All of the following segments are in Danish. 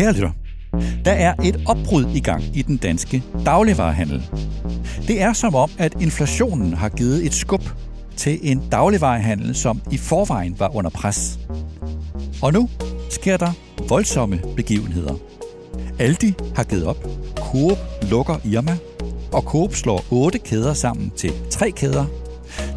Kære lytter, der er et opbrud i gang i den danske dagligvarehandel. Det er som om, at inflationen har givet et skub til en dagligvarehandel, som i forvejen var under pres. Og nu sker der voldsomme begivenheder. Aldi har givet op, Coop lukker Irma, og Coop slår otte kæder sammen til tre kæder.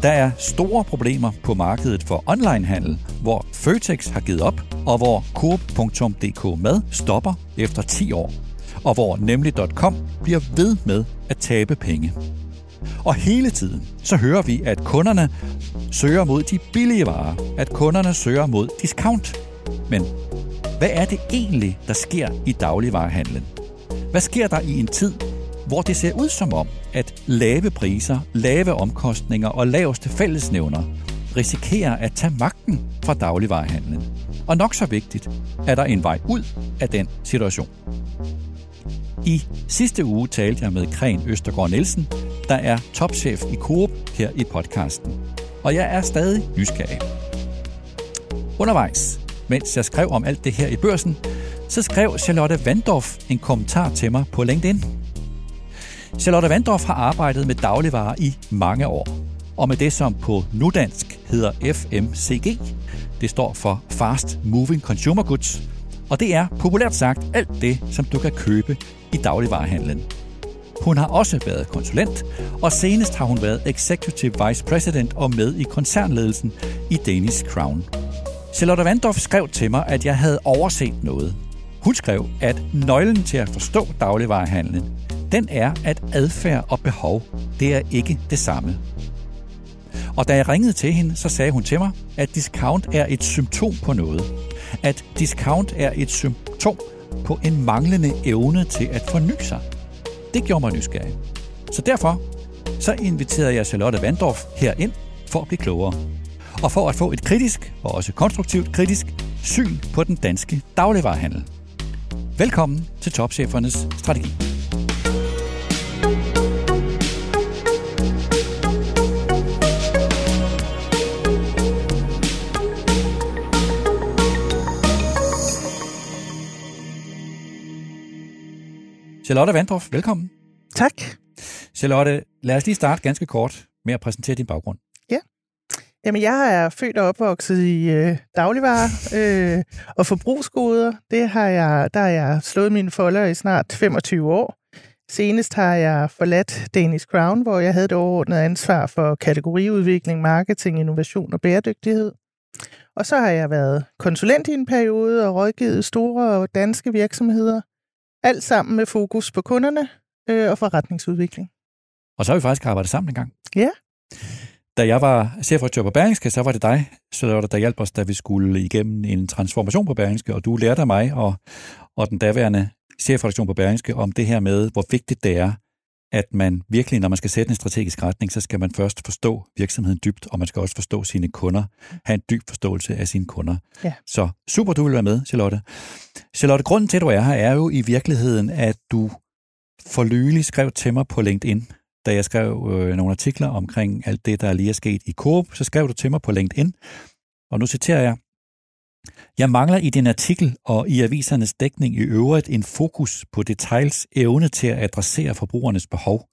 Der er store problemer på markedet for onlinehandel, hvor Føtex har givet op, og hvor Coop.dk mad stopper efter 10 år, og hvor nemlig.com bliver ved med at tabe penge. Og hele tiden så hører vi, at kunderne søger mod de billige varer, at kunderne søger mod discount. Men hvad er det egentlig, der sker i dagligvarehandlen? Hvad sker der i en tid, hvor det ser ud som om, at lave priser, lave omkostninger og laveste fællesnævner risikerer at tage magten fra dagligvarehandlen? Og nok så vigtigt, er der en vej ud af den situation. I sidste uge talte jeg med Kren Østergaard Nielsen, der er topchef i Coop her i podcasten. Og jeg er stadig nysgerrig. Undervejs, mens jeg skrev om alt det her i børsen, så skrev Charlotte Vandorf en kommentar til mig på LinkedIn. Charlotte Vandorf har arbejdet med dagligvarer i mange år, og med det, som på nudansk hedder FMCG. Det står for Fast Moving Consumer Goods, og det er populært sagt alt det, som du kan købe i dagligvarehandlen. Hun har også været konsulent, og senest har hun været Executive Vice President og med i koncernledelsen i Danish Crown. Charlotte Vandorf skrev til mig, at jeg havde overset noget. Hun skrev, at nøglen til at forstå dagligvarehandlen, den er, at adfærd og behov, det er ikke det samme. Og da jeg ringede til hende, så sagde hun til mig, at discount er et symptom på noget. At discount er et symptom på en manglende evne til at forny sig. Det gjorde mig nysgerrig. Så derfor så inviterede jeg Charlotte Vandorf herind for at blive klogere. Og for at få et kritisk, og også konstruktivt kritisk, syn på den danske dagligvarehandel. Velkommen til Topchefernes Strategi. Charlotte Vandorf, velkommen. Tak. Charlotte, lad os lige starte ganske kort med at præsentere din baggrund. Ja. Jamen, jeg er født og opvokset i øh, dagligvarer øh, og forbrugsgoder. Det har jeg, der har jeg slået mine folder i snart 25 år. Senest har jeg forladt Danish Crown, hvor jeg havde det overordnede ansvar for kategoriudvikling, marketing, innovation og bæredygtighed. Og så har jeg været konsulent i en periode og rådgivet store og danske virksomheder – alt sammen med fokus på kunderne øh, og forretningsudvikling. Og så har vi faktisk arbejdet sammen en gang. Ja. Da jeg var chefredaktør på Berlingske, så var det dig, Charlotte, der hjalp os, da vi skulle igennem en transformation på Berlingske, og du lærte af mig og, og den daværende chefredaktion på Berlingske om det her med, hvor vigtigt det er, at man virkelig, når man skal sætte en strategisk retning, så skal man først forstå virksomheden dybt, og man skal også forstå sine kunder, have en dyb forståelse af sine kunder. Ja. Så super, du vil være med, Charlotte. Charlotte, grunden til, at du er her, er jo i virkeligheden, at du for nylig skrev til mig på LinkedIn, da jeg skrev øh, nogle artikler omkring alt det, der lige er sket i Coop, så skrev du til mig på LinkedIn, og nu citerer jeg, jeg mangler i din artikel og i avisernes dækning i øvrigt en fokus på details evne til at adressere forbrugernes behov.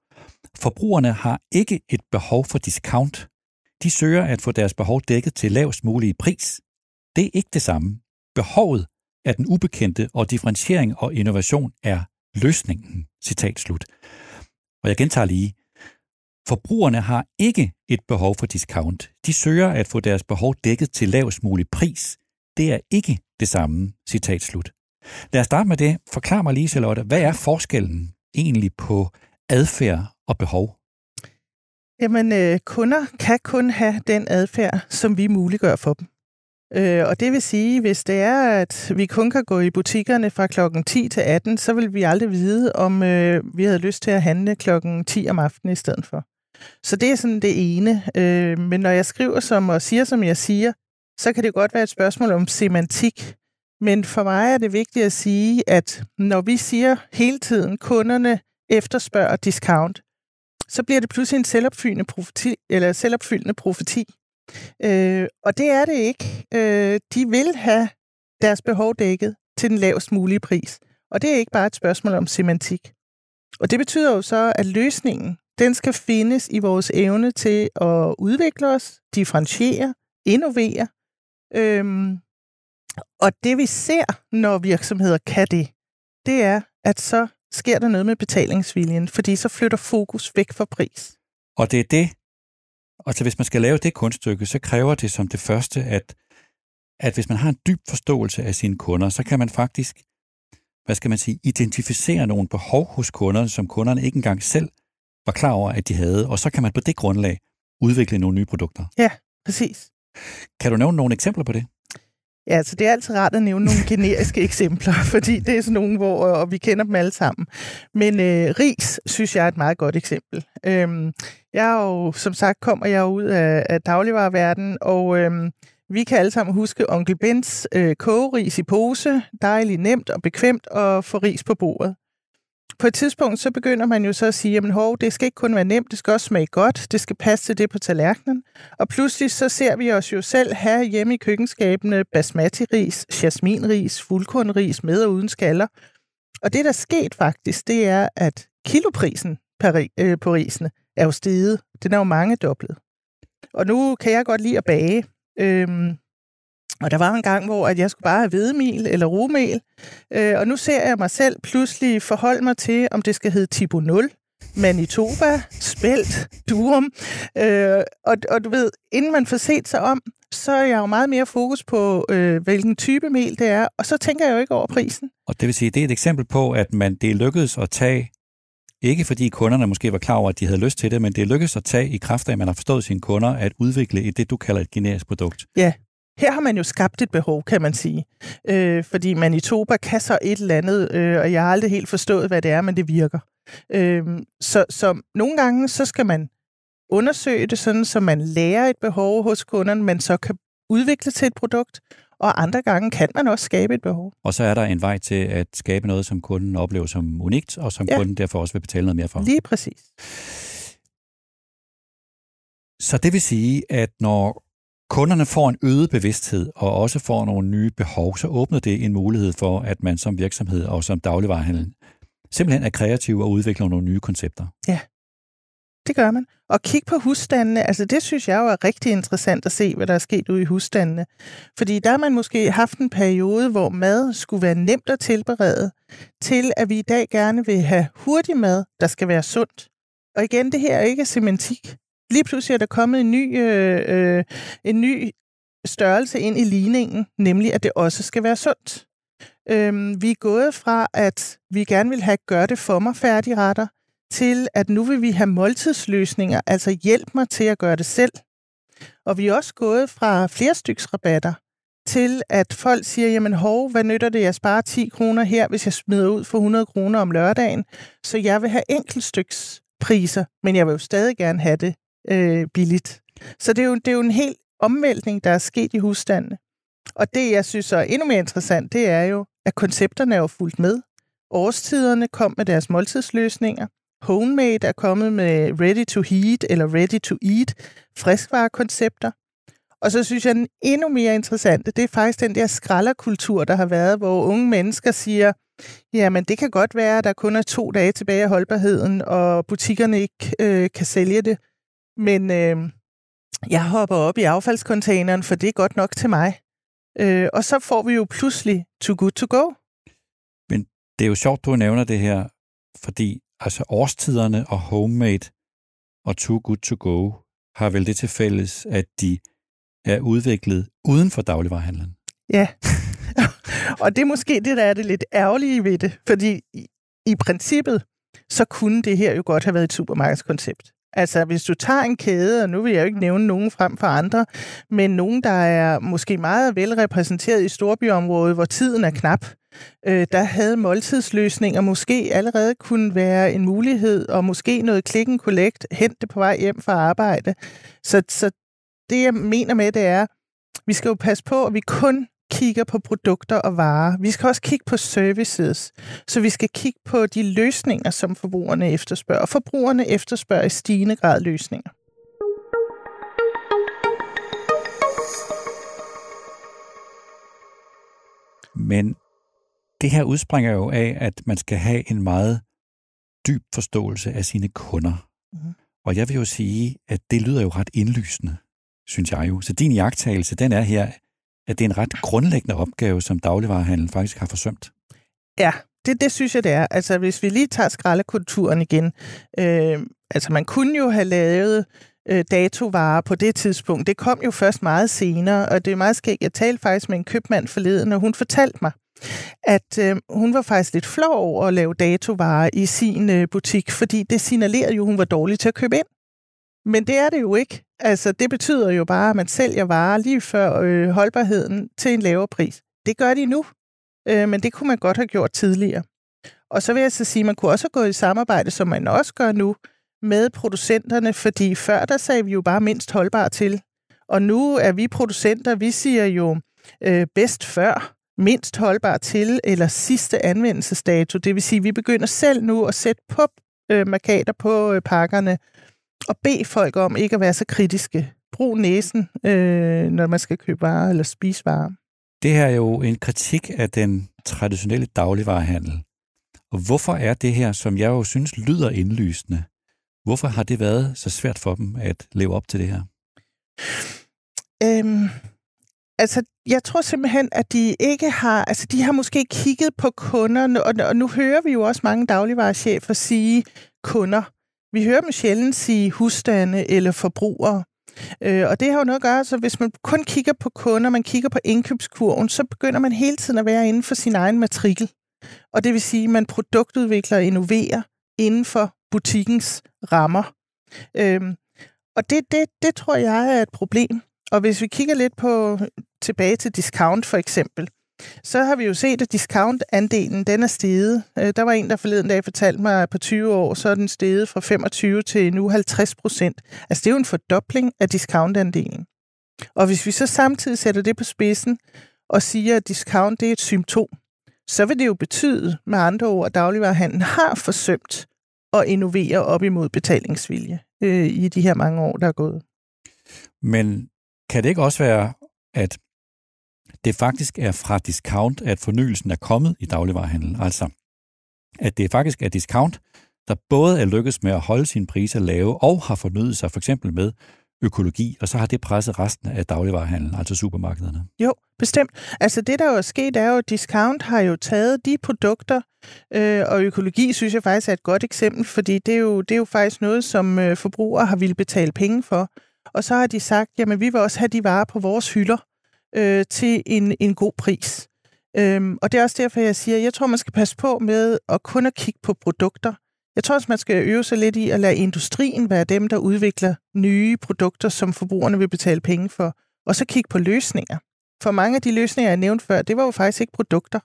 Forbrugerne har ikke et behov for discount. De søger at få deres behov dækket til lavest mulige pris. Det er ikke det samme. Behovet er den ubekendte, og differentiering og innovation er løsningen. Citat slut. Og jeg gentager lige. Forbrugerne har ikke et behov for discount. De søger at få deres behov dækket til lavest mulig pris. Det er ikke det samme. Citat slut. Lad os starte med det. Forklar mig lige, Charlotte, hvad er forskellen egentlig på adfærd og behov? Jamen, øh, kunder kan kun have den adfærd, som vi muliggør for dem. Øh, og det vil sige, hvis det er, at vi kun kan gå i butikkerne fra klokken 10 til 18, så vil vi aldrig vide, om øh, vi havde lyst til at handle klokken 10 om aftenen i stedet for. Så det er sådan det ene. Øh, men når jeg skriver som og siger, som jeg siger, så kan det godt være et spørgsmål om semantik. Men for mig er det vigtigt at sige, at når vi siger hele tiden, kunderne efterspørger discount, så bliver det pludselig en selvopfyldende profeti. Eller selvopfyldende profeti. Øh, og det er det ikke. Øh, de vil have deres behov dækket. til den lavest mulige pris. Og det er ikke bare et spørgsmål om semantik. Og det betyder jo så, at løsningen, den skal findes i vores evne til at udvikle os, differentiere, innovere. Øhm, og det vi ser, når virksomheder kan det, det er, at så sker der noget med betalingsviljen, fordi så flytter fokus væk fra pris. Og det er det, altså hvis man skal lave det kunststykke, så kræver det som det første, at, at hvis man har en dyb forståelse af sine kunder, så kan man faktisk, hvad skal man sige, identificere nogle behov hos kunderne, som kunderne ikke engang selv var klar over, at de havde, og så kan man på det grundlag udvikle nogle nye produkter. Ja, præcis. Kan du nævne nogle eksempler på det? Ja, altså det er altid rart at nævne nogle generiske eksempler, fordi det er sådan nogle, hvor og vi kender dem alle sammen. Men øh, ris synes jeg er et meget godt eksempel. Øhm, jeg er jo, som sagt, kommer jeg ud af, af dagligvarerverdenen, og øhm, vi kan alle sammen huske onkel Bens øh, kogeris i pose. Dejligt nemt og bekvemt at få ris på bordet på et tidspunkt, så begynder man jo så at sige, jamen hov, det skal ikke kun være nemt, det skal også smage godt, det skal passe til det på tallerkenen. Og pludselig så ser vi os jo selv have hjemme i køkkenskabene basmati-ris, jasminris, fuldkornris med og uden skaller. Og det, der er sket faktisk, det er, at kiloprisen på øh, risene er jo steget. Den er jo mange dobblet. Og nu kan jeg godt lide at bage. Øhm, og der var en gang, hvor at jeg skulle bare have hvedemel eller rumel. Øh, og nu ser jeg mig selv pludselig forholde mig til, om det skal hedde Tipo 0, Manitoba, Spelt, Durum. Øh, og, og du ved, inden man får set sig om, så er jeg jo meget mere fokus på, øh, hvilken type mel det er, og så tænker jeg jo ikke over prisen. Og det vil sige, det er et eksempel på, at man det lykkedes at tage, ikke fordi kunderne måske var klar over, at de havde lyst til det, men det lykkedes at tage i kraft af, at man har forstået sine kunder, at udvikle et, det, du kalder et generisk produkt. Ja, her har man jo skabt et behov, kan man sige. Øh, fordi Manitoba kan så et eller andet, øh, og jeg har aldrig helt forstået, hvad det er, men det virker. Øh, så, så nogle gange, så skal man undersøge det sådan, så man lærer et behov hos kunderne, men så kan udvikle til et produkt, og andre gange kan man også skabe et behov. Og så er der en vej til at skabe noget, som kunden oplever som unikt, og som ja. kunden derfor også vil betale noget mere for. Lige præcis. Så det vil sige, at når kunderne får en øget bevidsthed og også får nogle nye behov, så åbner det en mulighed for, at man som virksomhed og som dagligvarerhandel simpelthen er kreativ og udvikler nogle nye koncepter. Ja, det gør man. Og kig på husstandene, altså det synes jeg jo er rigtig interessant at se, hvad der er sket ude i husstandene. Fordi der har man måske haft en periode, hvor mad skulle være nemt at tilberede, til at vi i dag gerne vil have hurtig mad, der skal være sundt. Og igen, det her er ikke semantik lige pludselig er der kommet en ny, øh, øh, en ny størrelse ind i ligningen, nemlig at det også skal være sundt. Øhm, vi er gået fra, at vi gerne vil have gør det for mig færdigretter, til at nu vil vi have måltidsløsninger, altså hjælp mig til at gøre det selv. Og vi er også gået fra flerstyksrabatter til, at folk siger, jamen hov, hvad nytter det, jeg sparer 10 kroner her, hvis jeg smider ud for 100 kroner om lørdagen, så jeg vil have enkeltstykspriser, men jeg vil jo stadig gerne have det øh, billigt. Så det er, jo, det er jo en helt omvæltning, der er sket i husstandene. Og det, jeg synes er endnu mere interessant, det er jo, at koncepterne er jo fuldt med. Årstiderne kom med deres måltidsløsninger. Homemade er kommet med ready to heat eller ready to eat friskvarekoncepter. Og så synes jeg, den endnu mere interessante, det er faktisk den der skralderkultur, der har været, hvor unge mennesker siger, jamen det kan godt være, at der kun er to dage tilbage af holdbarheden, og butikkerne ikke øh, kan sælge det. Men øh, jeg hopper op i affaldskontaineren, for det er godt nok til mig. Øh, og så får vi jo pludselig too good to go. Men det er jo sjovt, du nævner det her, fordi altså årstiderne og homemade og too good to go har vel det til fælles, at de er udviklet uden for dagligvarerhandlen. Ja, og det er måske det, der er det lidt ærgerlige ved det, fordi i, i princippet, så kunne det her jo godt have været et supermarkedskoncept. Altså, hvis du tager en kæde, og nu vil jeg jo ikke nævne nogen frem for andre, men nogen, der er måske meget velrepræsenteret i storbyområdet, hvor tiden er knap, øh, der havde måltidsløsninger måske allerede kunne være en mulighed, og måske noget click and collect, hente på vej hjem fra arbejde. Så, så det, jeg mener med det er, vi skal jo passe på, at vi kun kigger på produkter og varer. Vi skal også kigge på services. Så vi skal kigge på de løsninger, som forbrugerne efterspørger. Og forbrugerne efterspørger i stigende grad løsninger. Men Det her udspringer jo af, at man skal have en meget dyb forståelse af sine kunder. Mm. Og jeg vil jo sige, at det lyder jo ret indlysende, synes jeg jo. Så din jagttagelse, den er her, at det er en ret grundlæggende opgave, som dagligvarerhandlen faktisk har forsømt. Ja, det, det synes jeg, det er. Altså, hvis vi lige tager skraldekulturen igen. Øh, altså, man kunne jo have lavet øh, datovarer på det tidspunkt. Det kom jo først meget senere, og det er meget skægt. Jeg talte faktisk med en købmand forleden, og hun fortalte mig, at øh, hun var faktisk lidt flov over at lave datovarer i sin øh, butik, fordi det signalerede jo, at hun var dårlig til at købe ind. Men det er det jo ikke. Altså, det betyder jo bare, at man sælger varer lige før øh, holdbarheden til en lavere pris. Det gør de nu, øh, men det kunne man godt have gjort tidligere. Og så vil jeg så sige, at man kunne også have gået i samarbejde, som man også gør nu, med producenterne, fordi før der sagde vi jo bare mindst holdbar til. Og nu er vi producenter, vi siger jo øh, bedst før, mindst holdbar til, eller sidste anvendelsesdato. Det vil sige, at vi begynder selv nu at sætte på øh, markader på øh, pakkerne, og bede folk om ikke at være så kritiske. Brug næsen, øh, når man skal købe varer eller spise varer. Det her er jo en kritik af den traditionelle dagligvarehandel. Og hvorfor er det her, som jeg jo synes lyder indlysende, hvorfor har det været så svært for dem at leve op til det her? Øhm, altså, jeg tror simpelthen, at de ikke har, altså de har måske kigget på kunderne, og, og nu hører vi jo også mange dagligvarerchefer sige kunder. Vi hører dem sjældent sige husstande eller forbrugere. Øh, og det har jo noget at gøre, så hvis man kun kigger på kunder, man kigger på indkøbskurven, så begynder man hele tiden at være inden for sin egen matrikel. Og det vil sige, at man produktudvikler og innoverer inden for butikkens rammer. Øhm, og det, det, det tror jeg er et problem. Og hvis vi kigger lidt på tilbage til discount for eksempel, så har vi jo set, at discount-andelen den er steget. Øh, der var en, der forleden dag fortalte mig, at på 20 år, så er den steget fra 25 til nu 50 procent. Altså det er jo en fordobling af discount-andelen. Og hvis vi så samtidig sætter det på spidsen og siger, at discount det er et symptom, så vil det jo betyde med andre ord, at dagligvarerhandlen har forsømt at innovere op imod betalingsvilje øh, i de her mange år, der er gået. Men kan det ikke også være, at det faktisk er fra discount, at fornyelsen er kommet i dagligvarerhandlen? Altså, at det faktisk er discount, der både er lykkedes med at holde sine priser lave og har fornyet sig for eksempel med økologi, og så har det presset resten af dagligvarerhandlen, altså supermarkederne. Jo, bestemt. Altså det, der jo er sket, er jo, at Discount har jo taget de produkter, øh, og økologi synes jeg faktisk er et godt eksempel, fordi det er jo, det er jo faktisk noget, som øh, forbrugere har ville betale penge for. Og så har de sagt, jamen vi vil også have de varer på vores hylder øh, til en, en god pris. Øhm, og det er også derfor, jeg siger, jeg tror, man skal passe på med at kun at kigge på produkter. Jeg tror også, man skal øve sig lidt i at lade industrien være dem, der udvikler nye produkter, som forbrugerne vil betale penge for, og så kigge på løsninger. For mange af de løsninger, jeg nævnte før, det var jo faktisk ikke produkter.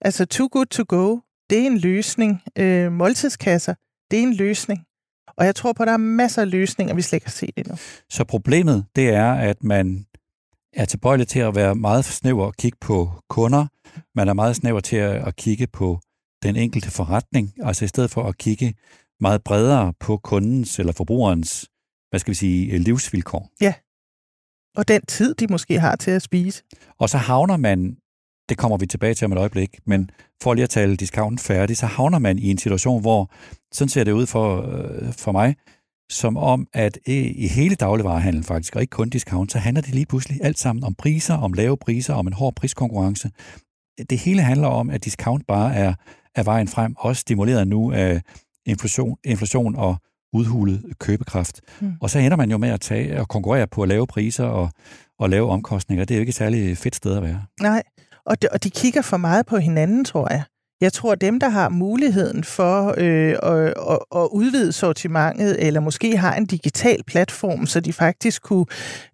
Altså Too Good To Go, det er en løsning. Øh, måltidskasser, det er en løsning. Og jeg tror på, at der er masser af løsninger, vi slet ikke har set endnu. Så problemet, det er, at man er tilbøjelig til at være meget snæver og kigge på kunder. Man er meget snæver til at kigge på den enkelte forretning, altså i stedet for at kigge meget bredere på kundens eller forbrugerens, hvad skal vi sige, livsvilkår. Ja, og den tid, de måske har til at spise. Og så havner man, det kommer vi tilbage til om et øjeblik, men for lige at tale discounten færdig, så havner man i en situation, hvor, sådan ser det ud for, øh, for mig, som om, at i hele dagligvarehandlen faktisk, og ikke kun discount, så handler det lige pludselig alt sammen om priser, om lave priser, om en hård priskonkurrence. Det hele handler om, at discount bare er er vejen frem, også stimuleret nu af inflation, inflation og udhulet købekraft. Mm. Og så ender man jo med at tage og konkurrere på at lave priser og, og lave omkostninger. Det er jo ikke et særligt fedt sted at være. Nej, og de, og de kigger for meget på hinanden, tror jeg. Jeg tror, at dem, der har muligheden for øh, at, at, at udvide sortimentet, eller måske har en digital platform, så de faktisk kunne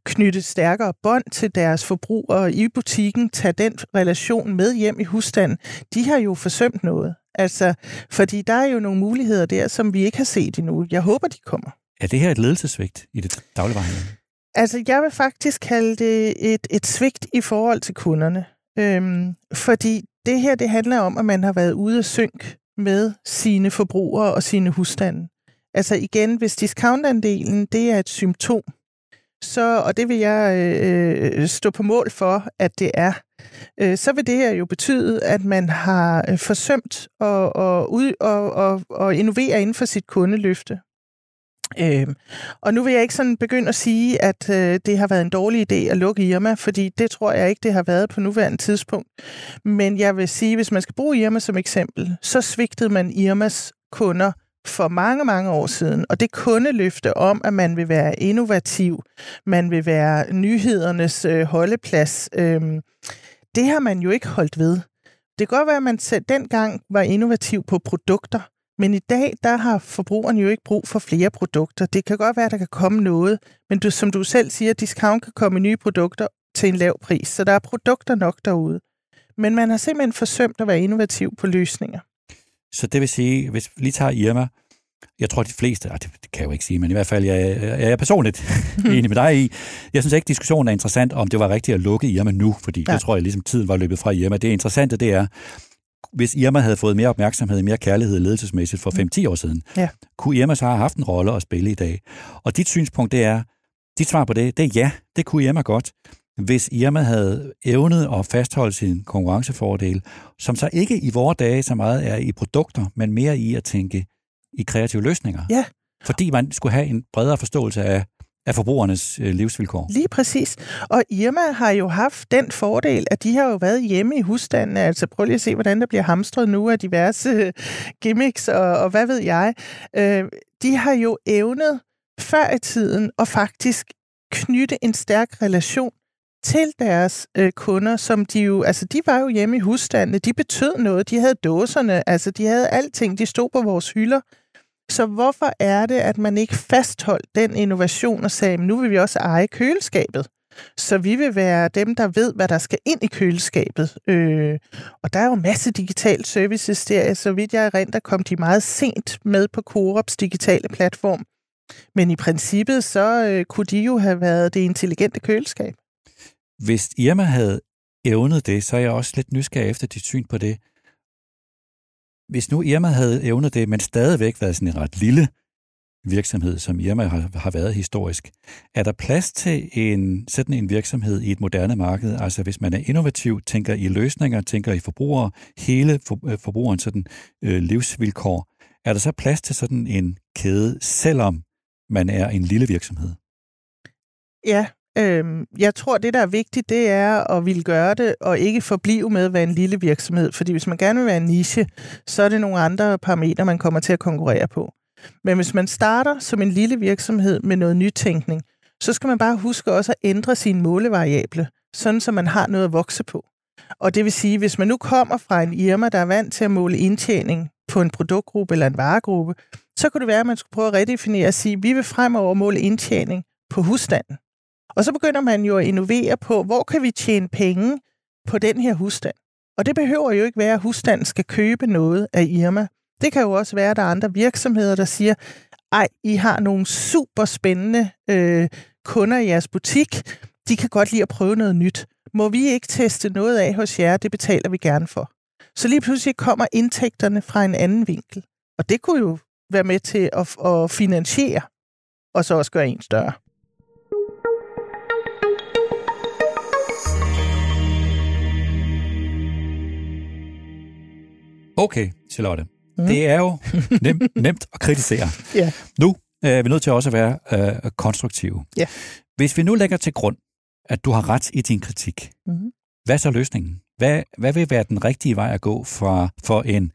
knytte stærkere bånd til deres forbrugere i butikken, tage den relation med hjem i husstanden, de har jo forsømt noget. Altså, fordi der er jo nogle muligheder der, som vi ikke har set endnu. Jeg håber, de kommer. Er det her et ledelsesvigt i det dagligvarehandel? Altså, jeg vil faktisk kalde det et, et svigt i forhold til kunderne. Øhm, fordi det her, det handler om, at man har været ude at synk med sine forbrugere og sine husstande. Altså igen, hvis discountandelen, det er et symptom, så, og det vil jeg øh, stå på mål for, at det er, øh, så vil det her jo betyde, at man har øh, forsømt at, at, ud, at, at, at innovere inden for sit kundeløfte. Øh, og nu vil jeg ikke sådan begynde at sige, at øh, det har været en dårlig idé at lukke Irma, fordi det tror jeg ikke, det har været på nuværende tidspunkt. Men jeg vil sige, hvis man skal bruge Irma som eksempel, så svigtede man Irmas kunder for mange, mange år siden. Og det kundeløfte om, at man vil være innovativ, man vil være nyhedernes øh, holdeplads, øh, det har man jo ikke holdt ved. Det kan godt være, at man selv dengang var innovativ på produkter, men i dag, der har forbrugeren jo ikke brug for flere produkter. Det kan godt være, at der kan komme noget, men du, som du selv siger, discount kan komme nye produkter til en lav pris, så der er produkter nok derude. Men man har simpelthen forsømt at være innovativ på løsninger. Så det vil sige, hvis vi lige tager Irma, jeg tror de fleste, det, det kan jeg jo ikke sige, men i hvert fald, jeg, jeg er personligt enig med dig i. Jeg synes ikke, diskussionen er interessant, om det var rigtigt at lukke Irma nu, fordi ja. det tror jeg ligesom tiden var løbet fra Irma. Det interessante, det er, hvis Irma havde fået mere opmærksomhed, mere kærlighed ledelsesmæssigt for 5-10 år siden, ja. kunne Irma så have haft en rolle at spille i dag? Og dit synspunkt, det er, dit svar på det, det er ja, det kunne Irma godt, hvis Irma havde evnet at fastholde sin konkurrencefordel, som så ikke i vores dage så meget er i produkter, men mere i at tænke i kreative løsninger. Ja. Fordi man skulle have en bredere forståelse af, af forbrugernes øh, livsvilkår. Lige præcis. Og Irma har jo haft den fordel, at de har jo været hjemme i husstanden. Altså prøv lige at se, hvordan der bliver hamstret nu af diverse øh, gimmicks og, og hvad ved jeg. Øh, de har jo evnet før i tiden at faktisk knytte en stærk relation til deres øh, kunder, som de jo, altså de var jo hjemme i husstandene, de betød noget, de havde dåserne, altså de havde alting, de stod på vores hylder. Så hvorfor er det, at man ikke fastholdt den innovation og sagde, nu vil vi også eje køleskabet? Så vi vil være dem, der ved, hvad der skal ind i køleskabet. Øh, og der er jo en masse digital services der. Så vidt jeg er rent, der kom de meget sent med på Coops digitale platform. Men i princippet, så øh, kunne de jo have været det intelligente køleskab. Hvis Irma havde evnet det, så er jeg også lidt nysgerrig efter dit syn på det. Hvis nu Irma havde evnet det, men stadigvæk været sådan en ret lille virksomhed, som Irma har, har været historisk, er der plads til en sådan en virksomhed i et moderne marked? Altså hvis man er innovativ, tænker i løsninger, tænker i forbrugere, hele for, øh, forbrugerens sådan, øh, livsvilkår, er der så plads til sådan en kæde, selvom man er en lille virksomhed? Ja, Øhm, jeg tror, det, der er vigtigt, det er at ville gøre det, og ikke forblive med at være en lille virksomhed. Fordi hvis man gerne vil være en niche, så er det nogle andre parametre, man kommer til at konkurrere på. Men hvis man starter som en lille virksomhed med noget nytænkning, så skal man bare huske også at ændre sine målevariable, sådan så man har noget at vokse på. Og det vil sige, hvis man nu kommer fra en Irma, der er vant til at måle indtjening på en produktgruppe eller en varegruppe, så kunne det være, at man skulle prøve at redefinere og sige, at vi vil fremover måle indtjening på husstanden. Og så begynder man jo at innovere på, hvor kan vi tjene penge på den her husstand. Og det behøver jo ikke være, at husstanden skal købe noget af Irma. Det kan jo også være, at der er andre virksomheder, der siger, ej, I har nogle super spændende øh, kunder i jeres butik. De kan godt lide at prøve noget nyt. Må vi ikke teste noget af hos jer? Det betaler vi gerne for. Så lige pludselig kommer indtægterne fra en anden vinkel. Og det kunne jo være med til at, at finansiere, og så også gøre en større. Okay, Charlotte. Mm. Det er jo nem, nemt at kritisere. Ja. Nu er vi nødt til også at være øh, konstruktive. Ja. Hvis vi nu lægger til grund, at du har ret i din kritik, mm. hvad er så løsningen? Hvad, hvad vil være den rigtige vej at gå for, for en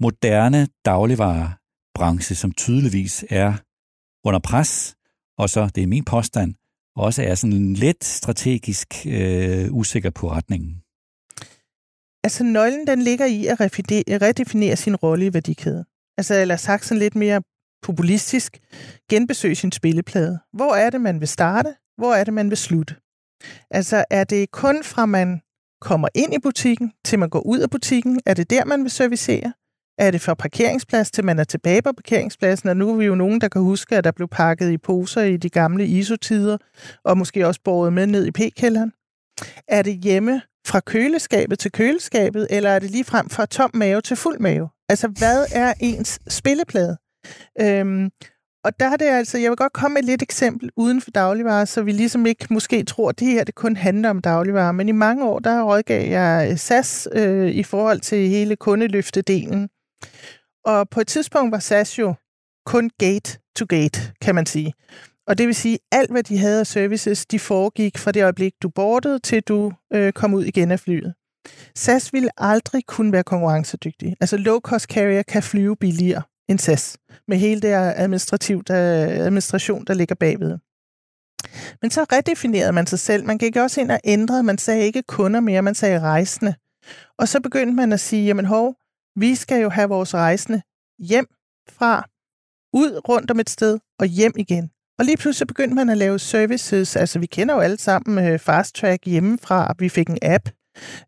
moderne dagligvarebranche, som tydeligvis er under pres, og så, det er min påstand, også er sådan lidt strategisk øh, usikker på retningen? Altså nøglen, den ligger i at redefinere sin rolle i værdikæden. Altså, eller sagt sådan lidt mere populistisk, genbesøge sin spilleplade. Hvor er det, man vil starte? Hvor er det, man vil slutte? Altså, er det kun fra man kommer ind i butikken, til man går ud af butikken? Er det der, man vil servicere? Er det fra parkeringsplads, til man er tilbage på parkeringspladsen? Og nu er vi jo nogen, der kan huske, at der blev pakket i poser i de gamle isotider, og måske også båret med ned i p-kælderen. Er det hjemme fra køleskabet til køleskabet, eller er det lige frem fra tom mave til fuld mave? Altså, hvad er ens spilleplade? Øhm, og der er det altså, jeg vil godt komme med et lidt eksempel uden for dagligvarer, så vi ligesom ikke måske tror, at det her det kun handler om dagligvarer. Men i mange år, der rådgav jeg øh, SAS øh, i forhold til hele kundeløftedelen. Og på et tidspunkt var SAS jo kun gate to gate, kan man sige. Og det vil sige, at alt, hvad de havde af services, de foregik fra det øjeblik, du bordede, til du øh, kom ud igen af flyet. SAS ville aldrig kunne være konkurrencedygtig. Altså low-cost carrier kan flyve billigere end SAS, med hele det administrativ, der, øh, administration, der ligger bagved. Men så redefinerede man sig selv. Man gik også ind og ændrede. Man sagde ikke kunder mere, man sagde rejsende. Og så begyndte man at sige, jamen hov, vi skal jo have vores rejsende hjem fra, ud rundt om et sted og hjem igen. Og lige pludselig begyndte man at lave services. Altså, vi kender jo alle sammen uh, Fast Track hjemmefra. Vi fik en app.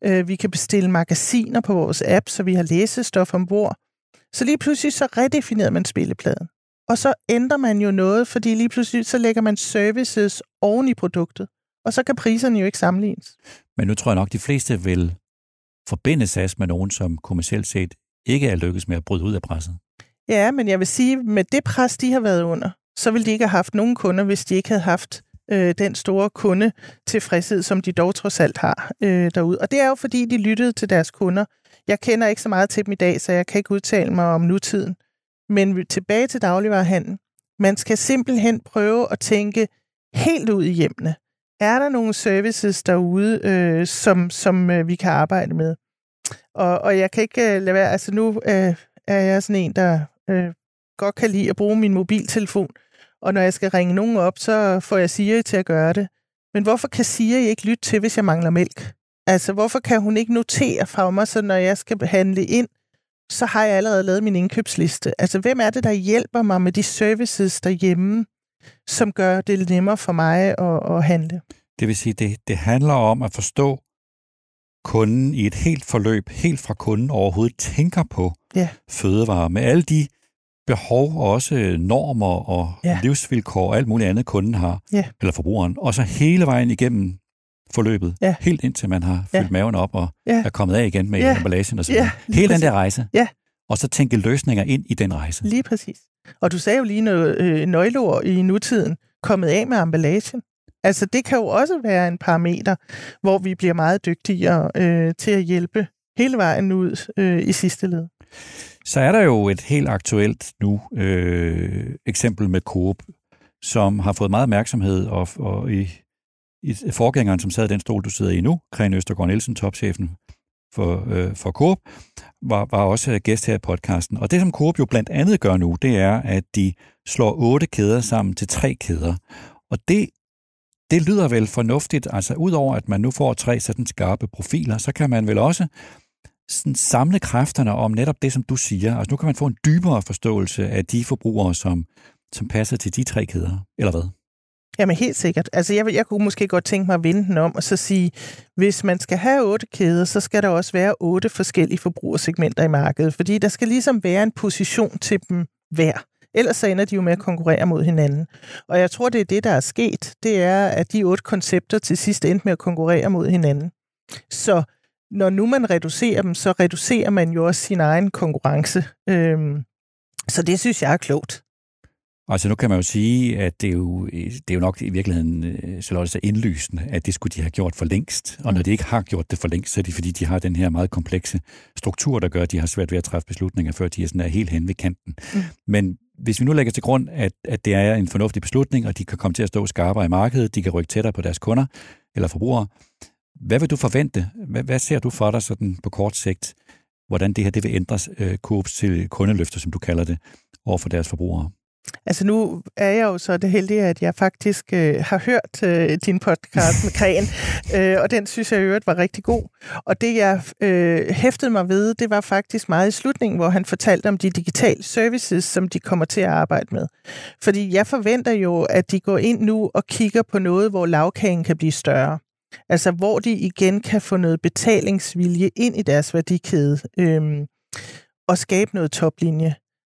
Uh, vi kan bestille magasiner på vores app, så vi har læsestof ombord. Så lige pludselig så redefinerede man spillepladen. Og så ændrer man jo noget, fordi lige pludselig så lægger man services oven i produktet. Og så kan priserne jo ikke sammenlignes. Men nu tror jeg nok, de fleste vil forbinde SAS med nogen, som kommercielt set ikke er lykkes med at bryde ud af presset. Ja, men jeg vil sige, med det pres, de har været under, så ville de ikke have haft nogen kunder, hvis de ikke havde haft øh, den store kunde tilfredshed, som de dog trods alt har øh, derude. Og det er jo, fordi de lyttede til deres kunder. Jeg kender ikke så meget til dem i dag, så jeg kan ikke udtale mig om nutiden. Men tilbage til dagligvarerhandlen. Man skal simpelthen prøve at tænke helt ud i hjemmene. Er der nogle services derude, øh, som, som øh, vi kan arbejde med? Og, og jeg kan ikke øh, lade være, altså nu øh, er jeg sådan en, der øh, godt kan lide at bruge min mobiltelefon, og når jeg skal ringe nogen op, så får jeg Siri til at gøre det. Men hvorfor kan Siri ikke lytte til, hvis jeg mangler mælk? Altså, hvorfor kan hun ikke notere fra mig, så når jeg skal handle ind, så har jeg allerede lavet min indkøbsliste. Altså, hvem er det, der hjælper mig med de services derhjemme, som gør det nemmere for mig at, at handle? Det vil sige, det, det handler om at forstå kunden i et helt forløb, helt fra kunden overhovedet tænker på ja. fødevarer, med alle de behov og også normer og ja. livsvilkår og alt muligt andet, kunden har, ja. eller forbrugeren, og så hele vejen igennem forløbet, ja. helt indtil man har fyldt ja. maven op og ja. er kommet af igen med ja. emballagen og så ja, Hele den der rejse. Ja. Og så tænke løsninger ind i den rejse. Lige præcis. Og du sagde jo lige noget øh, nøgleord i nutiden, kommet af med emballagen. Altså det kan jo også være en parameter, hvor vi bliver meget dygtigere øh, til at hjælpe hele vejen ud øh, i sidste led. Så er der jo et helt aktuelt nu øh, eksempel med Coop, som har fået meget opmærksomhed, og, og i, i forgængeren, som sad i den stol, du sidder i nu, Kren Østergaard Nielsen, topchefen for, øh, for Coop, var, var også gæst her i podcasten. Og det, som Coop jo blandt andet gør nu, det er, at de slår otte kæder sammen til tre kæder. Og det, det lyder vel fornuftigt. Altså, udover at man nu får tre sådan skarpe profiler, så kan man vel også sådan samle kræfterne om netop det, som du siger. Altså nu kan man få en dybere forståelse af de forbrugere, som, som passer til de tre kæder, eller hvad? Jamen helt sikkert. Altså jeg, jeg kunne måske godt tænke mig at vende den om og så sige, hvis man skal have otte kæder, så skal der også være otte forskellige forbrugersegmenter i markedet, fordi der skal ligesom være en position til dem hver. Ellers så ender de jo med at konkurrere mod hinanden. Og jeg tror, det er det, der er sket. Det er, at de otte koncepter til sidst endte med at konkurrere mod hinanden. Så når nu man reducerer dem, så reducerer man jo også sin egen konkurrence. Øhm, så det synes jeg er klogt. Altså nu kan man jo sige, at det er jo, det er jo nok i virkeligheden øh, så så indlysende, at det skulle de have gjort for længst. Og når de ikke har gjort det for længst, så er det fordi, de har den her meget komplekse struktur, der gør, at de har svært ved at træffe beslutninger, før de er sådan er helt hen ved kanten. Mm. Men hvis vi nu lægger til grund, at, at det er en fornuftig beslutning, og de kan komme til at stå skarpere i markedet, de kan rykke tættere på deres kunder eller forbrugere, hvad vil du forvente? Hvad, hvad ser du for dig sådan på kort sigt, hvordan det her det vil ændres øh, Coops til kundeløfter, som du kalder det, over for deres forbrugere? Altså nu er jeg jo så det heldige, at jeg faktisk øh, har hørt øh, din podcast med Kren, øh, og den synes jeg i øvrigt var rigtig god. Og det jeg øh, hæftede mig ved, det var faktisk meget i slutningen, hvor han fortalte om de digitale services, som de kommer til at arbejde med. Fordi jeg forventer jo, at de går ind nu og kigger på noget, hvor lavkagen kan blive større. Altså hvor de igen kan få noget betalingsvilje ind i deres værdikæde øhm, og skabe noget toplinje.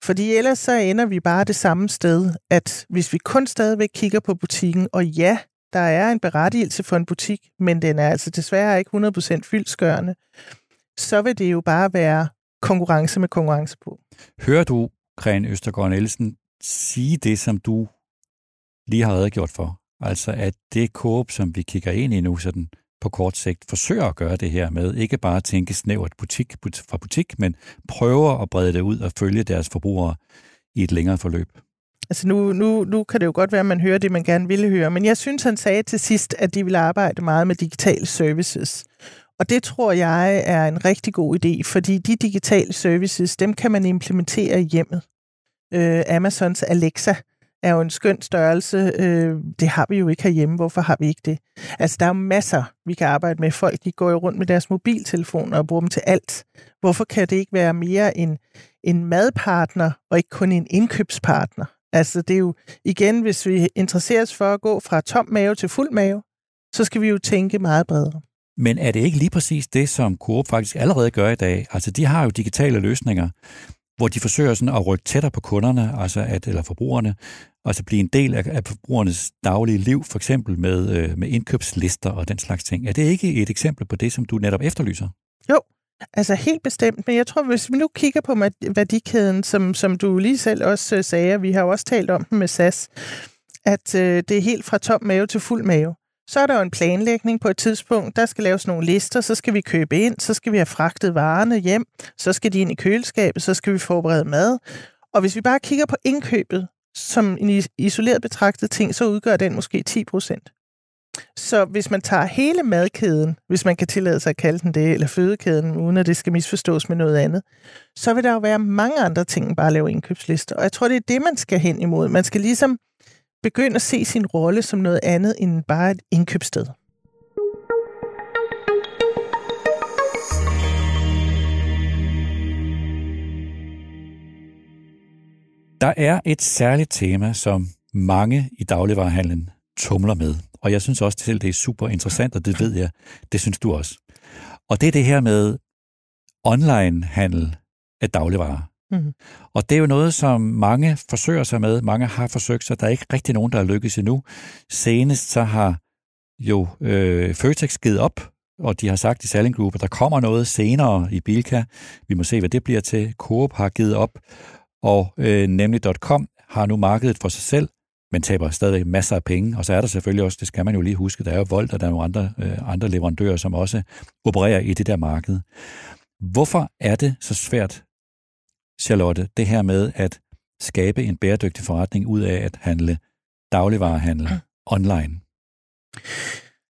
Fordi ellers så ender vi bare det samme sted, at hvis vi kun stadigvæk kigger på butikken, og ja, der er en berettigelse for en butik, men den er altså desværre ikke 100% fyldskørende, så vil det jo bare være konkurrence med konkurrence på. Hører du, Kren Østergaard Nielsen, sige det, som du lige har redegjort for. Altså at det Coop, som vi kigger ind i nu, sådan på kort sigt, forsøger at gøre det her med, ikke bare at tænke snævert butik fra butik, men prøver at brede det ud og følge deres forbrugere i et længere forløb. Altså nu, nu, nu kan det jo godt være, at man hører det, man gerne ville høre, men jeg synes, han sagde til sidst, at de vil arbejde meget med digitale services. Og det tror jeg er en rigtig god idé, fordi de digitale services, dem kan man implementere i hjemmet. Øh, Amazons Alexa er jo en skøn størrelse. Øh, det har vi jo ikke herhjemme. Hvorfor har vi ikke det? Altså, der er jo masser, vi kan arbejde med. Folk, de går jo rundt med deres mobiltelefoner og bruger dem til alt. Hvorfor kan det ikke være mere en, en madpartner og ikke kun en indkøbspartner? Altså, det er jo igen, hvis vi interesserer os for at gå fra tom mave til fuld mave, så skal vi jo tænke meget bredere. Men er det ikke lige præcis det, som Coop faktisk allerede gør i dag? Altså, de har jo digitale løsninger, hvor de forsøger sådan at rykke tættere på kunderne, altså at, eller forbrugerne, altså blive en del af, af forbrugernes daglige liv, for eksempel med, øh, med indkøbslister og den slags ting. Er det ikke et eksempel på det, som du netop efterlyser? Jo, altså helt bestemt. Men jeg tror, hvis vi nu kigger på værdikæden, som, som du lige selv også øh, sagde, og vi har jo også talt om den med SAS, at øh, det er helt fra tom mave til fuld mave. Så er der jo en planlægning på et tidspunkt. Der skal laves nogle lister, så skal vi købe ind, så skal vi have fragtet varerne hjem, så skal de ind i køleskabet, så skal vi forberede mad. Og hvis vi bare kigger på indkøbet som en isoleret betragtet ting, så udgør den måske 10 procent. Så hvis man tager hele madkæden, hvis man kan tillade sig at kalde den det, eller fødekæden, uden at det skal misforstås med noget andet, så vil der jo være mange andre ting end bare at lave indkøbslister. Og jeg tror, det er det, man skal hen imod. Man skal ligesom begynde at se sin rolle som noget andet end bare et indkøbssted. Der er et særligt tema, som mange i dagligvarerhandlen tumler med. Og jeg synes også selv, det er super interessant, og det ved jeg, det synes du også. Og det er det her med online-handel af dagligvarer. Mm. Og det er jo noget, som mange forsøger sig med. Mange har forsøgt sig. Der er ikke rigtig nogen, der har lykkes endnu. Senest så har jo øh, Føtex givet op, og de har sagt i Selling Group, at der kommer noget senere i Bilka. Vi må se, hvad det bliver til. Coop har givet op, og øh, nemlig.com har nu markedet for sig selv, men taber stadigvæk masser af penge. Og så er der selvfølgelig også, det skal man jo lige huske, der er jo Volt, og der er nogle andre, øh, andre leverandører, som også opererer i det der marked. Hvorfor er det så svært Charlotte, det her med at skabe en bæredygtig forretning ud af at handle dagligvarehandel mm. online?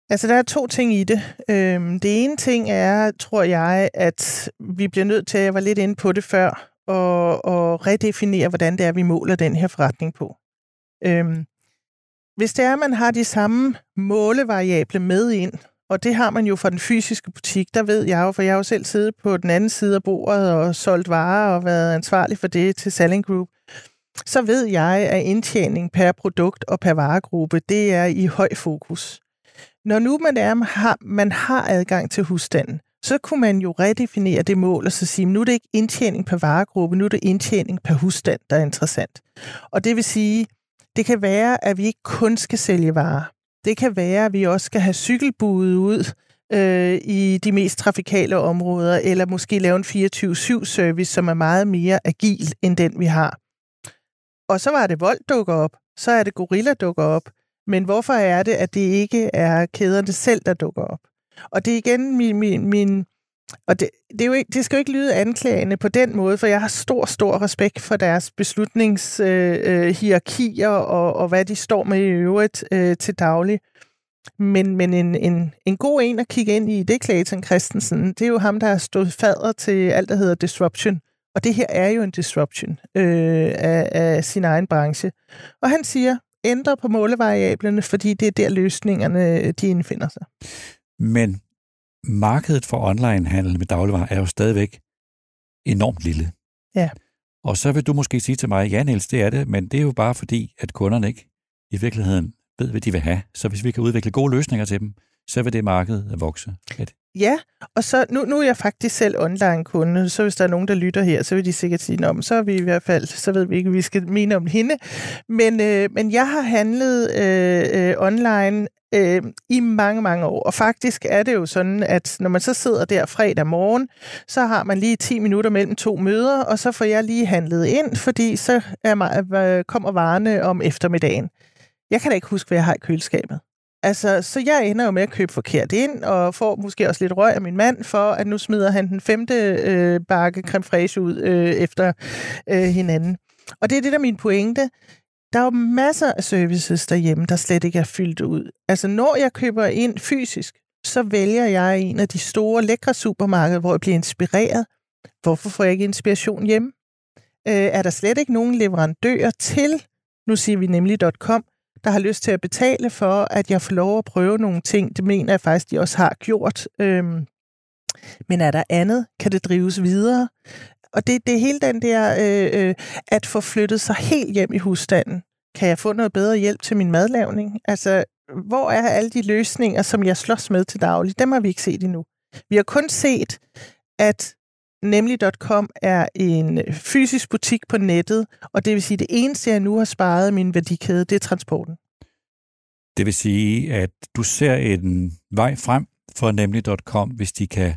Altså, der er to ting i det. Øhm, det ene ting er, tror jeg, at vi bliver nødt til, jeg var lidt inde på det før, at, at redefinere, hvordan det er, vi måler den her forretning på. Øhm, hvis det er, at man har de samme målevariable med ind, og det har man jo fra den fysiske butik, der ved jeg jo, for jeg har jo selv siddet på den anden side af bordet og solgt varer og været ansvarlig for det til Selling Group. Så ved jeg, at indtjening per produkt og per varegruppe, det er i høj fokus. Når nu man, er, har, man har adgang til husstanden, så kunne man jo redefinere det mål og så sige, nu er det ikke indtjening per varegruppe, nu er det indtjening per husstand, der er interessant. Og det vil sige, det kan være, at vi ikke kun skal sælge varer. Det kan være, at vi også skal have cykelbude ud øh, i de mest trafikale områder, eller måske lave en 24-7-service, som er meget mere agil end den, vi har. Og så var det vold dukker op, så er det gorilla dukker op. Men hvorfor er det, at det ikke er kæderne selv, der dukker op? Og det er igen min, min, min og det, det, er jo ikke, det skal jo ikke lyde anklagende på den måde, for jeg har stor, stor respekt for deres beslutningshierarkier øh, øh og, og hvad de står med i øvrigt øh, til daglig. Men, men en, en, en god en at kigge ind i, det er Clayton Christensen. Det er jo ham, der har stået fader til alt, der hedder disruption. Og det her er jo en disruption øh, af, af sin egen branche. Og han siger, ændre på målevariablerne, fordi det er der løsningerne de indfinder sig. Men markedet for online-handel med dagligvarer er jo stadigvæk enormt lille. Ja. Og så vil du måske sige til mig, ja Niels, det er det, men det er jo bare fordi, at kunderne ikke i virkeligheden ved, hvad de vil have. Så hvis vi kan udvikle gode løsninger til dem, så vil det marked vokse. Ja, og så nu, nu er jeg faktisk selv online-kunde, så hvis der er nogen, der lytter her, så vil de sikkert sige, om så er vi i hvert fald, så ved vi ikke, hvad vi skal mene om hende. Men, øh, men jeg har handlet øh, øh, online øh, i mange, mange år. Og faktisk er det jo sådan, at når man så sidder der fredag morgen, så har man lige 10 minutter mellem to møder, og så får jeg lige handlet ind, fordi så er, øh, kommer varerne om eftermiddagen. Jeg kan da ikke huske, hvad jeg har i køleskabet. Altså, så jeg ender jo med at købe forkert ind, og får måske også lidt røg af min mand, for at nu smider han den femte øh, bakke creme fraiche ud øh, efter øh, hinanden. Og det er det, der er min pointe. Der er jo masser af services derhjemme, der slet ikke er fyldt ud. Altså, når jeg køber ind fysisk, så vælger jeg en af de store, lækre supermarkeder, hvor jeg bliver inspireret. Hvorfor får jeg ikke inspiration hjemme? Øh, er der slet ikke nogen leverandører til, nu siger vi nemlig .com, der har lyst til at betale for, at jeg får lov at prøve nogle ting. Det mener jeg faktisk, de også har gjort. Øhm, men er der andet? Kan det drives videre? Og det, det er hele den der, øh, øh, at få flyttet sig helt hjem i husstanden. Kan jeg få noget bedre hjælp til min madlavning? Altså, hvor er alle de løsninger, som jeg slås med til daglig? Dem har vi ikke set endnu. Vi har kun set, at Nemlig.com er en fysisk butik på nettet, og det vil sige, at det eneste, jeg nu har sparet min værdikæde, det er transporten. Det vil sige, at du ser en vej frem for Nemlig.com, hvis de kan,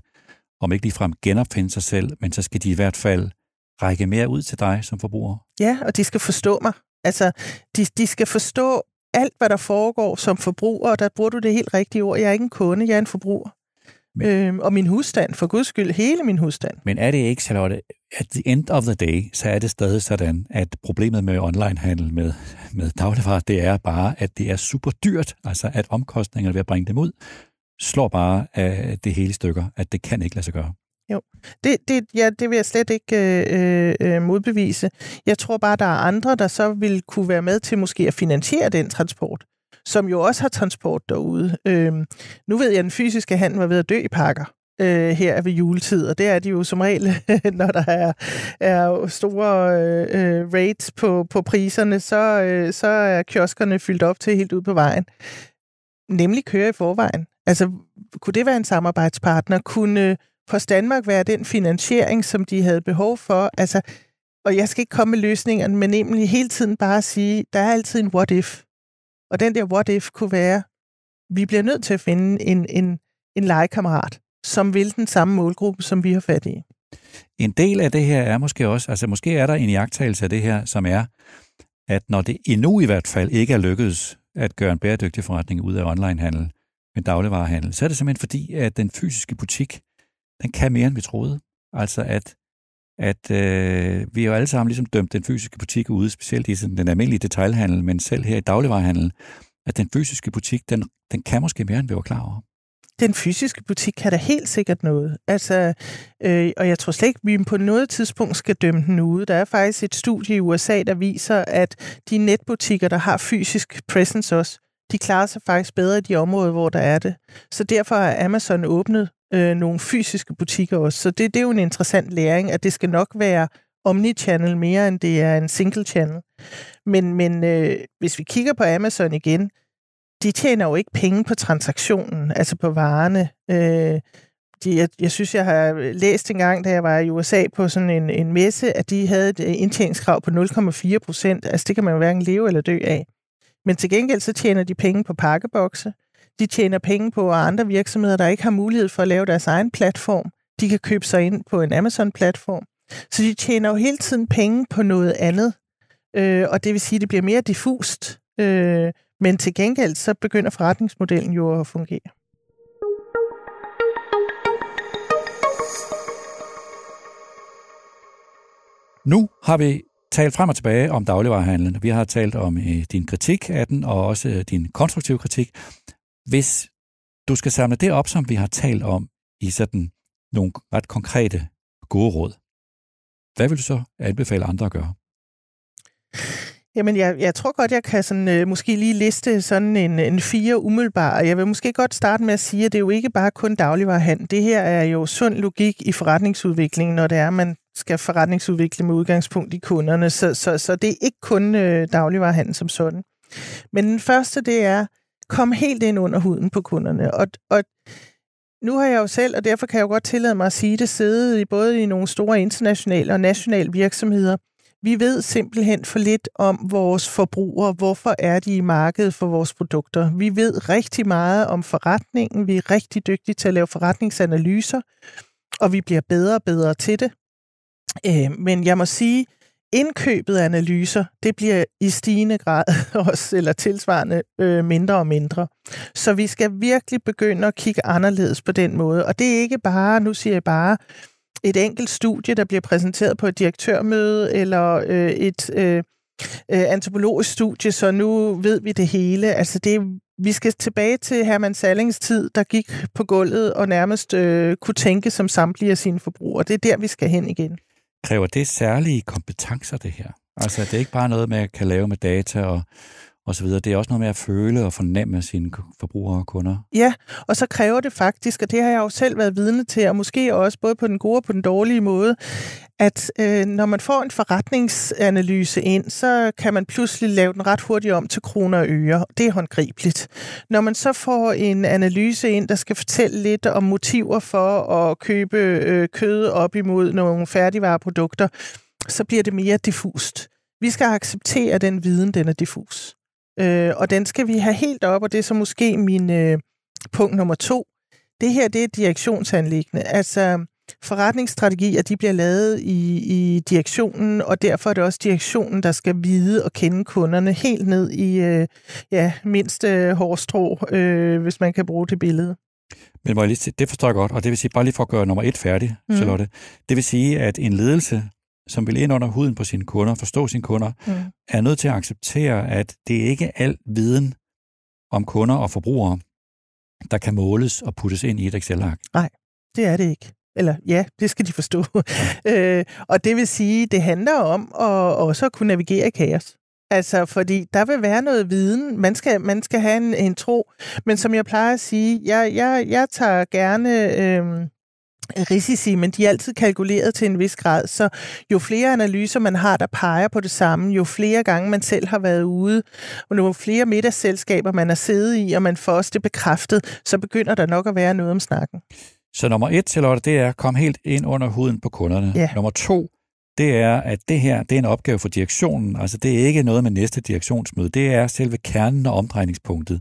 om ikke ligefrem genopfinde sig selv, men så skal de i hvert fald række mere ud til dig som forbruger. Ja, og de skal forstå mig. Altså, de, de skal forstå alt, hvad der foregår som forbruger, og der bruger du det helt rigtige ord. Jeg er ikke en kunde, jeg er en forbruger. Øhm, og min husstand, for guds skyld, hele min husstand. Men er det ikke, Charlotte, at the end of the day, så er det stadig sådan, at problemet med onlinehandel med, med dagligvarer, det er bare, at det er super dyrt, altså at omkostningerne ved at bringe dem ud, slår bare af det hele stykker, at det kan ikke lade sig gøre. Jo, det, det, ja, det vil jeg slet ikke øh, øh, modbevise. Jeg tror bare, der er andre, der så vil kunne være med til måske at finansiere den transport som jo også har transport derude. Øh, nu ved jeg, at den fysiske handel var ved at dø i pakker øh, her ved juletid, og det er de jo som regel, når der er, er store øh, øh rates på, på priserne, så, øh, så er kioskerne fyldt op til helt ud på vejen. Nemlig køre i forvejen. Altså, kunne det være en samarbejdspartner? Kunne øh, Post Danmark være den finansiering, som de havde behov for? Altså, og jeg skal ikke komme med løsningerne, men nemlig hele tiden bare sige, der er altid en what if. Og den der what if kunne være, vi bliver nødt til at finde en, en, en legekammerat, som vil den samme målgruppe, som vi har fat i. En del af det her er måske også, altså måske er der en jagttagelse af det her, som er, at når det endnu i hvert fald ikke er lykkedes at gøre en bæredygtig forretning ud af onlinehandel med dagligvarehandel, så er det simpelthen fordi, at den fysiske butik, den kan mere, end vi troede. Altså at, at øh, vi jo alle sammen ligesom dømt den fysiske butik ude, specielt i sådan, den almindelige detailhandel, men selv her i dagligvarehandel, at den fysiske butik, den, den kan måske mere, end vi var klar over. Den fysiske butik kan da helt sikkert noget. Altså, øh, og jeg tror slet ikke, at vi på noget tidspunkt skal dømme den ude. Der er faktisk et studie i USA, der viser, at de netbutikker, der har fysisk presence også, de klarer sig faktisk bedre i de områder, hvor der er det. Så derfor har Amazon åbnet øh, nogle fysiske butikker også. Så det, det er jo en interessant læring, at det skal nok være omnichannel mere, end det er en single channel. Men, men øh, hvis vi kigger på Amazon igen, de tjener jo ikke penge på transaktionen, altså på varerne. Øh, de, jeg, jeg synes, jeg har læst en gang, da jeg var i USA på sådan en, en messe, at de havde et øh, indtjeningskrav på 0,4 procent. Altså det kan man jo hverken leve eller dø af. Men til gengæld så tjener de penge på pakkebokse. De tjener penge på andre virksomheder, der ikke har mulighed for at lave deres egen platform. De kan købe sig ind på en Amazon-platform. Så de tjener jo hele tiden penge på noget andet. Øh, og det vil sige, at det bliver mere diffust. Øh, men til gengæld så begynder forretningsmodellen jo at fungere. Nu har vi talt frem og tilbage om dagligvarerhandlen. Vi har talt om øh, din kritik af den, og også øh, din konstruktive kritik. Hvis du skal samle det op, som vi har talt om i sådan nogle ret konkrete gode råd, hvad vil du så anbefale andre at gøre? Jamen, jeg, jeg tror godt, jeg kan sådan, øh, måske lige liste sådan en, en fire umiddelbare. Jeg vil måske godt starte med at sige, at det er jo ikke bare kun dagligvarerhandel. Det her er jo sund logik i forretningsudviklingen, når det er, at man skal forretningsudvikle med udgangspunkt i kunderne. Så, så, så det er ikke kun øh, dagligvarerhandel som sådan. Men den første, det er, komme helt ind under huden på kunderne. Og, og nu har jeg jo selv, og derfor kan jeg jo godt tillade mig at sige det, siddet i både i nogle store internationale og nationale virksomheder. Vi ved simpelthen for lidt om vores forbrugere. Hvorfor er de i markedet for vores produkter? Vi ved rigtig meget om forretningen. Vi er rigtig dygtige til at lave forretningsanalyser, og vi bliver bedre og bedre til det. Øh, men jeg må sige, indkøbet af analyser, det bliver i stigende grad også, eller tilsvarende øh, mindre og mindre. Så vi skal virkelig begynde at kigge anderledes på den måde. Og det er ikke bare, nu siger jeg bare, et enkelt studie, der bliver præsenteret på et direktørmøde, eller øh, et øh, øh antropologisk studie, så nu ved vi det hele. Altså det, vi skal tilbage til Herman Sallings tid, der gik på gulvet og nærmest øh, kunne tænke som samtlige af sine forbrugere. Det er der, vi skal hen igen. Kræver det særlige kompetencer, det her? Altså, det er ikke bare noget, man kan lave med data og, og så videre. Det er også noget med at føle og fornemme sine forbrugere og kunder. Ja, og så kræver det faktisk, og det har jeg jo selv været vidne til, og måske også både på den gode og på den dårlige måde, at øh, når man får en forretningsanalyse ind, så kan man pludselig lave den ret hurtigt om til kroner og øre. Det er håndgribeligt. Når man så får en analyse ind, der skal fortælle lidt om motiver for at købe øh, kød op imod nogle færdigvareprodukter, så bliver det mere diffust. Vi skal acceptere, at den viden den er diffus. Øh, og den skal vi have helt op, og det er så måske min øh, punkt nummer to. Det her, det er direktionsanlæggende. Altså, forretningsstrategier, de bliver lavet i, i direktionen, og derfor er det også direktionen, der skal vide og kende kunderne helt ned i øh, ja, mindste hårstrå, øh, hvis man kan bruge det billede. Men må jeg lige, det forstår jeg godt, og det vil sige, bare lige for at gøre nummer et færdig, mm. Charlotte, det vil sige, at en ledelse, som vil ind under huden på sine kunder, forstå sine kunder, mm. er nødt til at acceptere, at det ikke er al viden om kunder og forbrugere, der kan måles og puttes ind i et Excel-ark. Nej, det er det ikke. Eller ja, det skal de forstå. øh, og det vil sige, det handler om at også at kunne navigere i kaos. Altså, fordi der vil være noget viden. Man skal, man skal have en, en tro. Men som jeg plejer at sige, jeg, jeg, jeg tager gerne øh, risici, men de er altid kalkuleret til en vis grad. Så jo flere analyser man har, der peger på det samme, jo flere gange man selv har været ude, og jo flere middagsselskaber man har siddet i, og man får også det bekræftet, så begynder der nok at være noget om snakken. Så nummer et, Charlotte, det er at komme helt ind under huden på kunderne. Ja. Nummer to, det er, at det her det er en opgave for direktionen. Altså, det er ikke noget med næste direktionsmøde. Det er selve kernen og omdrejningspunktet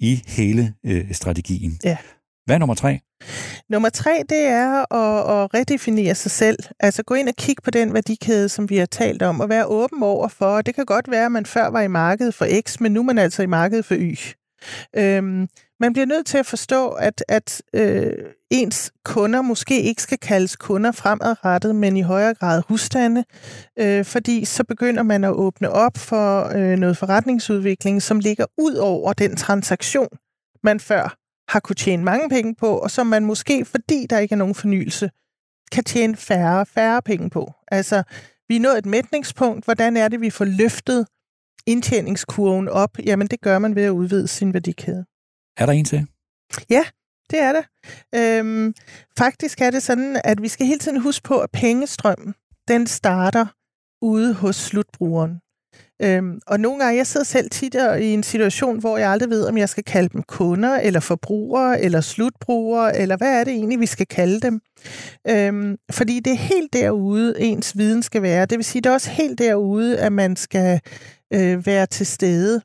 i hele øh, strategien. Ja. Hvad er nummer tre? Nummer tre, det er at, at redefinere sig selv. Altså gå ind og kigge på den værdikæde, som vi har talt om, og være åben over for. Det kan godt være, at man før var i markedet for X, men nu er man altså i markedet for Y. Øhm, man bliver nødt til at forstå, at, at øh, ens kunder måske ikke skal kaldes kunder fremadrettet, men i højere grad husstande, øh, fordi så begynder man at åbne op for øh, noget forretningsudvikling, som ligger ud over den transaktion, man før har kunne tjene mange penge på, og som man måske, fordi der ikke er nogen fornyelse, kan tjene færre færre penge på. Altså, vi er nået et mætningspunkt. Hvordan er det, vi får løftet indtjeningskurven op? Jamen, det gør man ved at udvide sin værdikæde. Er der en til? Ja, det er det. Øhm, faktisk er det sådan, at vi skal hele tiden huske på, at pengestrømmen, den starter ude hos slutbrugeren. Øhm, og nogle gange, jeg sidder selv tit i en situation, hvor jeg aldrig ved, om jeg skal kalde dem kunder, eller forbrugere, eller slutbrugere, eller hvad er det egentlig, vi skal kalde dem. Øhm, fordi det er helt derude, ens viden skal være. Det vil sige, det er også helt derude, at man skal øh, være til stede.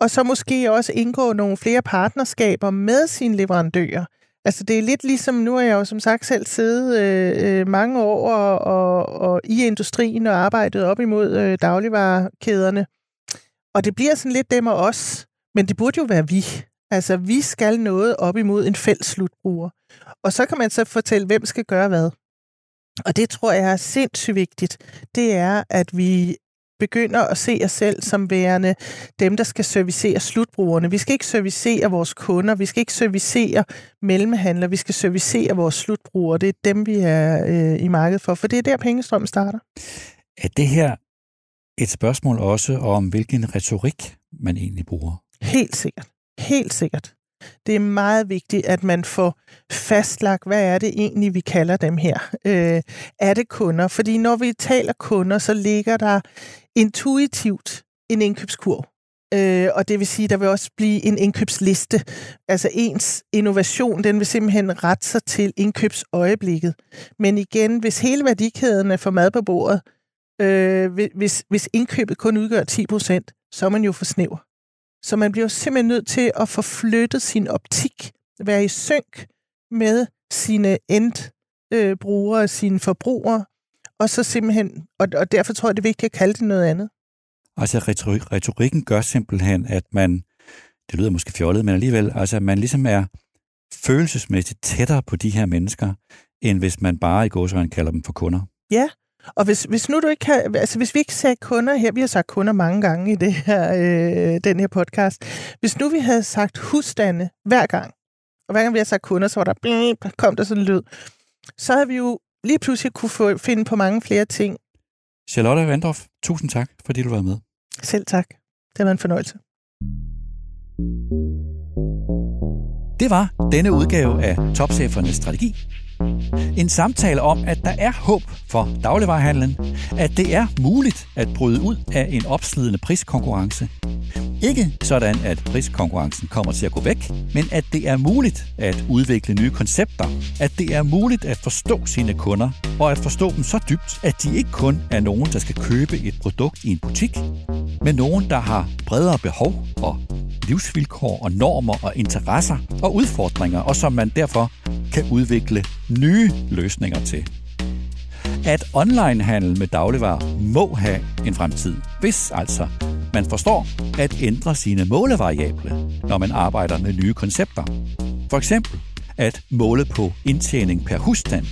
Og så måske også indgå nogle flere partnerskaber med sine leverandører. Altså det er lidt ligesom, nu har jeg jo som sagt selv siddet øh, øh, mange år og, og, og i industrien og arbejdet op imod øh, dagligvarekæderne. Og det bliver sådan lidt dem og os, men det burde jo være vi. Altså vi skal noget op imod en fælles slutbruger. Og så kan man så fortælle, hvem skal gøre hvad. Og det tror jeg er sindssygt vigtigt. Det er, at vi begynder at se os selv som værende dem, der skal servicere slutbrugerne. Vi skal ikke servicere vores kunder, vi skal ikke servicere mellemhandlere, vi skal servicere vores slutbrugere. Det er dem, vi er øh, i markedet for, for det er der, pengestrømmen starter. Er det her et spørgsmål også om, hvilken retorik man egentlig bruger? Helt sikkert. Helt sikkert. Det er meget vigtigt, at man får fastlagt, hvad er det egentlig, vi kalder dem her. Øh, er det kunder? Fordi når vi taler kunder, så ligger der intuitivt en indkøbskurv. Øh, og det vil sige, der vil også blive en indkøbsliste. Altså ens innovation, den vil simpelthen rette sig til indkøbsøjeblikket. Men igen, hvis hele værdikæden er for mad på bordet, øh, hvis, hvis indkøbet kun udgør 10% så er man jo for snæver. Så man bliver simpelthen nødt til at få flyttet sin optik, være i synk med sine endbrugere, øh, sine forbrugere, og så simpelthen, og, og derfor tror jeg, det er vigtigt at kalde det noget andet. Altså retorik, retorikken gør simpelthen, at man, det lyder måske fjollet, men alligevel, altså man ligesom er følelsesmæssigt tættere på de her mennesker, end hvis man bare i gåsøjne kalder dem for kunder. Ja, og hvis, hvis nu du ikke kan, altså hvis vi ikke sagde kunder her, vi har sagt kunder mange gange i det her, øh, den her podcast. Hvis nu vi havde sagt husstande hver gang, og hver gang vi har sagt kunder, så var der, blip, kom der sådan en lyd, så havde vi jo lige pludselig kunne få, finde på mange flere ting. Charlotte Vandorf, tusind tak, fordi du var med. Selv tak. Det har været en fornøjelse. Det var denne udgave af Topchefernes Strategi. En samtale om, at der er håb for dagligvarerhandlen, at det er muligt at bryde ud af en opslidende priskonkurrence. Ikke sådan, at priskonkurrencen kommer til at gå væk, men at det er muligt at udvikle nye koncepter, at det er muligt at forstå sine kunder, og at forstå dem så dybt, at de ikke kun er nogen, der skal købe et produkt i en butik, men nogen, der har bredere behov og livsvilkår og normer og interesser og udfordringer, og som man derfor kan udvikle nye løsninger til. At onlinehandel med dagligvarer må have en fremtid, hvis altså man forstår at ændre sine målevariable, når man arbejder med nye koncepter. For eksempel at måle på indtjening per husstand,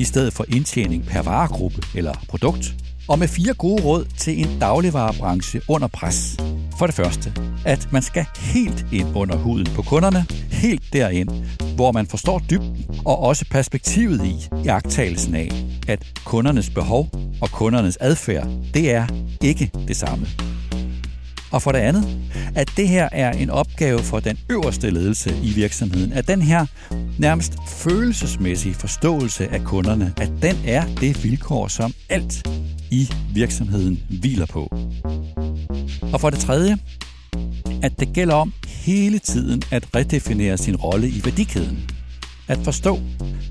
i stedet for indtjening per varegruppe eller produkt. Og med fire gode råd til en dagligvarerbranche under pres. For det første, at man skal helt ind under huden på kunderne, helt derind, hvor man forstår dybden og også perspektivet i jagttagelsen af, at kundernes behov og kundernes adfærd, det er ikke det samme. Og for det andet, at det her er en opgave for den øverste ledelse i virksomheden, at den her nærmest følelsesmæssige forståelse af kunderne, at den er det vilkår, som alt i virksomheden hviler på. Og for det tredje, at det gælder om hele tiden at redefinere sin rolle i værdikæden. At forstå,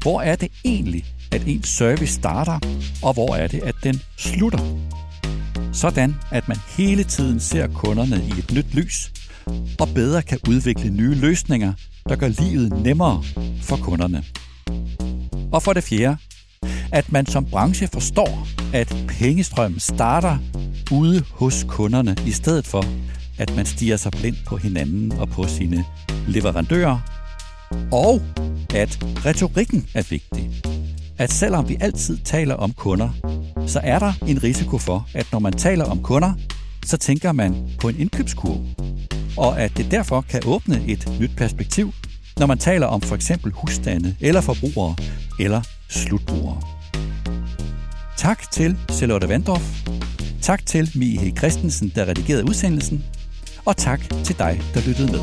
hvor er det egentlig, at ens service starter, og hvor er det, at den slutter. Sådan, at man hele tiden ser kunderne i et nyt lys, og bedre kan udvikle nye løsninger, der gør livet nemmere for kunderne. Og for det fjerde, at man som branche forstår, at pengestrømmen starter ude hos kunderne, i stedet for, at man stiger sig blind på hinanden og på sine leverandører, og at retorikken er vigtig. At selvom vi altid taler om kunder, så er der en risiko for, at når man taler om kunder, så tænker man på en indkøbskurve. Og at det derfor kan åbne et nyt perspektiv, når man taler om for eksempel husstande eller forbrugere eller slutbrugere. Tak til Charlotte Vandorf. Tak til Mie Christensen, der redigerede udsendelsen. Og tak til dig, der lyttede med.